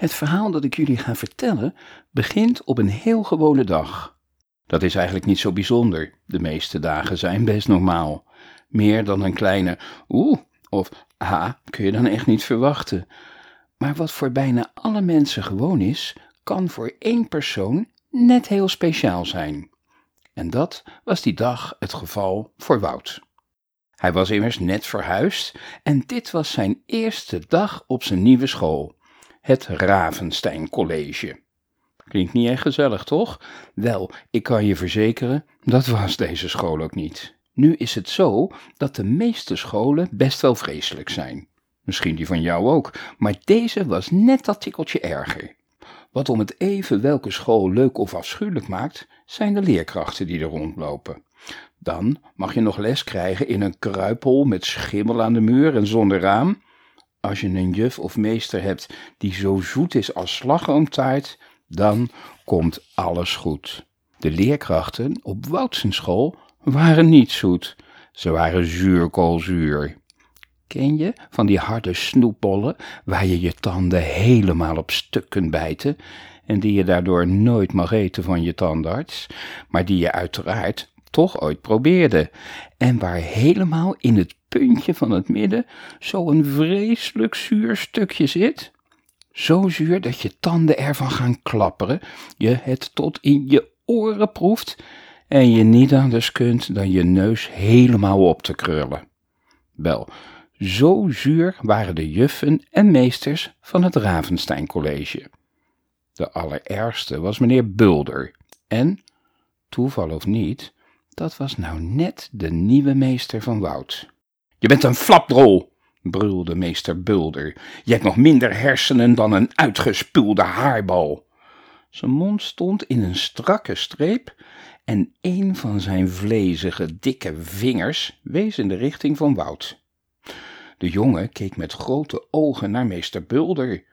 Het verhaal dat ik jullie ga vertellen begint op een heel gewone dag. Dat is eigenlijk niet zo bijzonder. De meeste dagen zijn best normaal. Meer dan een kleine oeh of ha kun je dan echt niet verwachten. Maar wat voor bijna alle mensen gewoon is, kan voor één persoon net heel speciaal zijn. En dat was die dag het geval voor Wout. Hij was immers net verhuisd en dit was zijn eerste dag op zijn nieuwe school, het Ravenstein College. Klinkt niet echt gezellig, toch? Wel, ik kan je verzekeren, dat was deze school ook niet. Nu is het zo dat de meeste scholen best wel vreselijk zijn. Misschien die van jou ook, maar deze was net dat tikkeltje erger. Wat om het even welke school leuk of afschuwelijk maakt, zijn de leerkrachten die er rondlopen. Dan mag je nog les krijgen in een kruipel met schimmel aan de muur en zonder raam. Als je een juf of meester hebt die zo zoet is als slagroomtaart, dan komt alles goed. De leerkrachten op Woudsenschool waren niet zoet. Ze waren zuurkoolzuur. Ken je van die harde snoepbollen waar je je tanden helemaal op stuk kunt bijten en die je daardoor nooit mag eten van je tandarts, maar die je uiteraard toch ooit probeerde en waar helemaal in het puntje van het midden zo'n vreselijk zuur stukje zit? Zo zuur dat je tanden ervan gaan klapperen, je het tot in je oren proeft en je niet anders kunt dan je neus helemaal op te krullen. Wel, zo zuur waren de juffen en meesters van het Ravenstein College. De allerergste was meneer Bulder en, toeval of niet, dat was nou net de nieuwe meester van Woud. Je bent een flapdrol, brulde meester Bulder. Je hebt nog minder hersenen dan een uitgespuwde haarbal. Zijn mond stond in een strakke streep en een van zijn vlezige, dikke vingers wees in de richting van Wout. De jongen keek met grote ogen naar meester Bulder.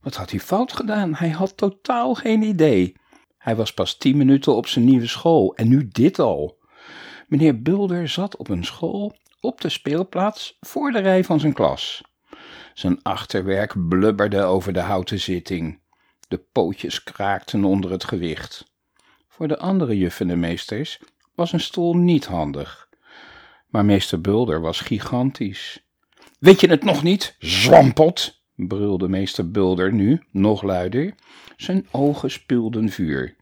Wat had hij fout gedaan? Hij had totaal geen idee. Hij was pas tien minuten op zijn nieuwe school en nu dit al. Meneer Bulder zat op een school op de speelplaats voor de rij van zijn klas. Zijn achterwerk blubberde over de houten zitting. De pootjes kraakten onder het gewicht. Voor de andere juffen en meesters was een stoel niet handig. Maar meester Bulder was gigantisch. Weet je het nog niet, zwampot? brulde meester Bulder nu, nog luider. Zijn ogen spuwden vuur.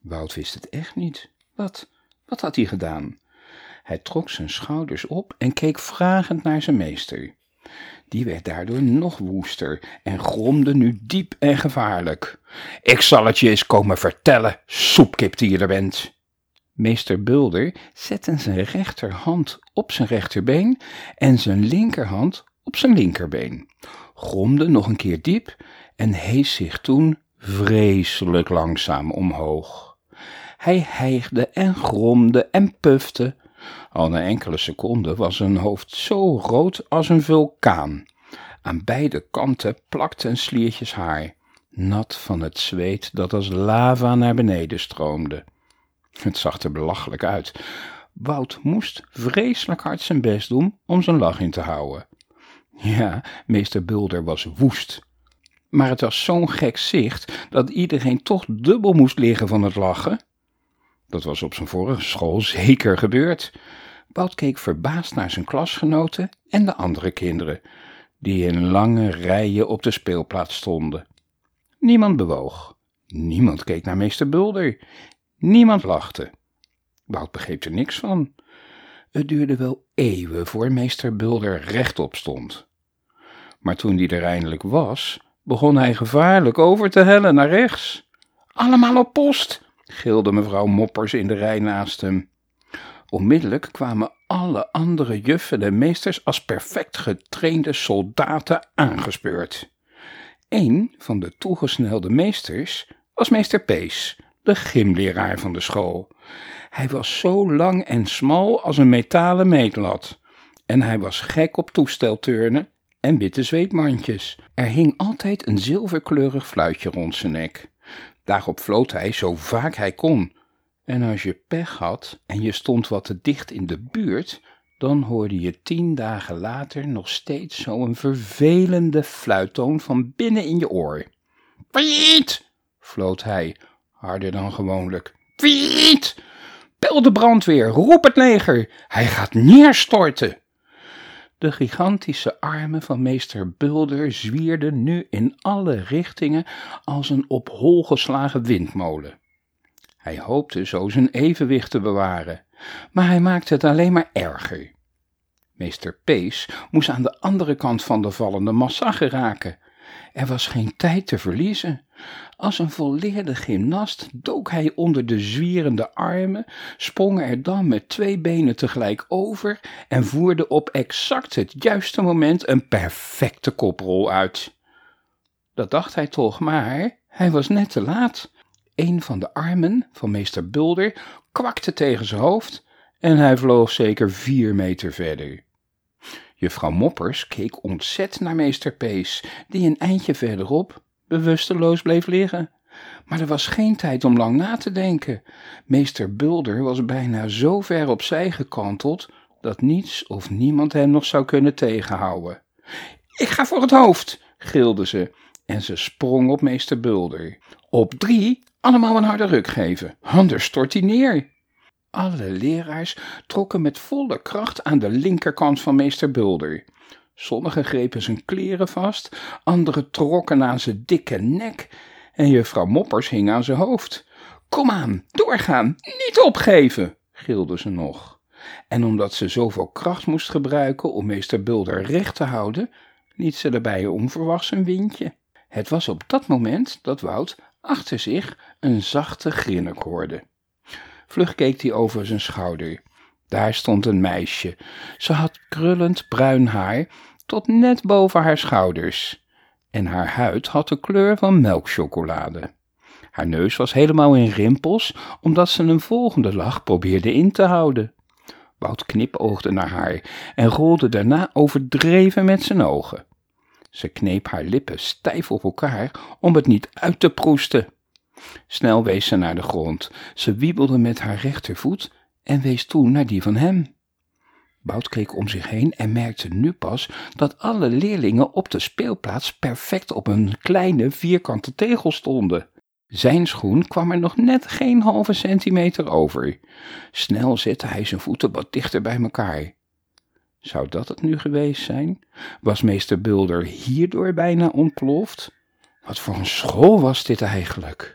Wout wist het echt niet. Wat, wat had hij gedaan? Hij trok zijn schouders op en keek vragend naar zijn meester. Die werd daardoor nog woester en gromde nu diep en gevaarlijk. Ik zal het je eens komen vertellen, soepkip die je er bent. Meester Bulder zette zijn rechterhand op zijn rechterbeen en zijn linkerhand op zijn linkerbeen, gromde nog een keer diep en hees zich toen vreselijk langzaam omhoog. Hij hijgde en gromde en pufte. Al na enkele seconden was zijn hoofd zo rood als een vulkaan. Aan beide kanten plakten sliertjes haar, nat van het zweet dat als lava naar beneden stroomde. Het zag er belachelijk uit. Wout moest vreselijk hard zijn best doen om zijn lach in te houden. Ja, meester Bulder was woest. Maar het was zo'n gek zicht dat iedereen toch dubbel moest liggen van het lachen. Dat was op zijn vorige school zeker gebeurd. Wout keek verbaasd naar zijn klasgenoten en de andere kinderen, die in lange rijen op de speelplaats stonden. Niemand bewoog. Niemand keek naar meester Bulder. Niemand lachte. Wout begreep er niks van. Het duurde wel eeuwen voor meester Bulder rechtop stond. Maar toen die er eindelijk was, begon hij gevaarlijk over te hellen naar rechts. Allemaal op post, gilde mevrouw Moppers in de rij naast hem. Onmiddellijk kwamen alle andere juffen en meesters als perfect getrainde soldaten aangespeurd. Een van de toegesnelde meesters was meester Pees, de gymleraar van de school. Hij was zo lang en smal als een metalen meetlat. En hij was gek op toestelturnen en witte zweetmandjes. Er hing altijd een zilverkleurig fluitje rond zijn nek. Daarop floot hij zo vaak hij kon. En als je pech had en je stond wat te dicht in de buurt, dan hoorde je tien dagen later nog steeds zo'n vervelende fluittoon van binnen in je oor. Piet! floot hij, harder dan gewoonlijk. Piet! Bel de brandweer, roep het leger, hij gaat neerstorten. De gigantische armen van meester Bulder zwierden nu in alle richtingen als een op hol geslagen windmolen. Hij hoopte zo zijn evenwicht te bewaren, maar hij maakte het alleen maar erger. Meester Pees moest aan de andere kant van de vallende massa geraken. Er was geen tijd te verliezen. Als een volleerde gymnast dook hij onder de zwierende armen, sprong er dan met twee benen tegelijk over en voerde op exact het juiste moment een perfecte koprol uit. Dat dacht hij toch, maar hij was net te laat. Een van de armen van meester Bulder kwakte tegen zijn hoofd en hij vloog zeker vier meter verder. Juffrouw Moppers keek ontzet naar meester Pees, die een eindje verderop bewusteloos bleef liggen. Maar er was geen tijd om lang na te denken. Meester Bulder was bijna zo ver opzij gekanteld dat niets of niemand hem nog zou kunnen tegenhouden. Ik ga voor het hoofd, gilde ze, en ze sprong op meester Bulder. Op drie, allemaal een harde ruk geven, anders stort hij neer. Alle leraars trokken met volle kracht aan de linkerkant van meester Bulder. Sommigen grepen zijn kleren vast, anderen trokken aan zijn dikke nek en juffrouw Moppers hing aan zijn hoofd. Kom aan, doorgaan, niet opgeven, gilde ze nog. En omdat ze zoveel kracht moest gebruiken om meester Bulder recht te houden, liet ze erbij onverwachts een windje. Het was op dat moment dat Wout achter zich een zachte grinnik hoorde. Vlug keek hij over zijn schouder. Daar stond een meisje. Ze had krullend bruin haar tot net boven haar schouders. En haar huid had de kleur van melkchocolade. Haar neus was helemaal in rimpels, omdat ze een volgende lach probeerde in te houden. Wout knipoogde naar haar en rolde daarna overdreven met zijn ogen. Ze kneep haar lippen stijf op elkaar om het niet uit te proesten. Snel wees ze naar de grond. Ze wiebelde met haar rechtervoet en wees toen naar die van hem. Bout keek om zich heen en merkte nu pas dat alle leerlingen op de speelplaats perfect op een kleine vierkante tegel stonden. Zijn schoen kwam er nog net geen halve centimeter over. Snel zette hij zijn voeten wat dichter bij elkaar. Zou dat het nu geweest zijn? Was meester Bulder hierdoor bijna ontploft? Wat voor een school was dit eigenlijk?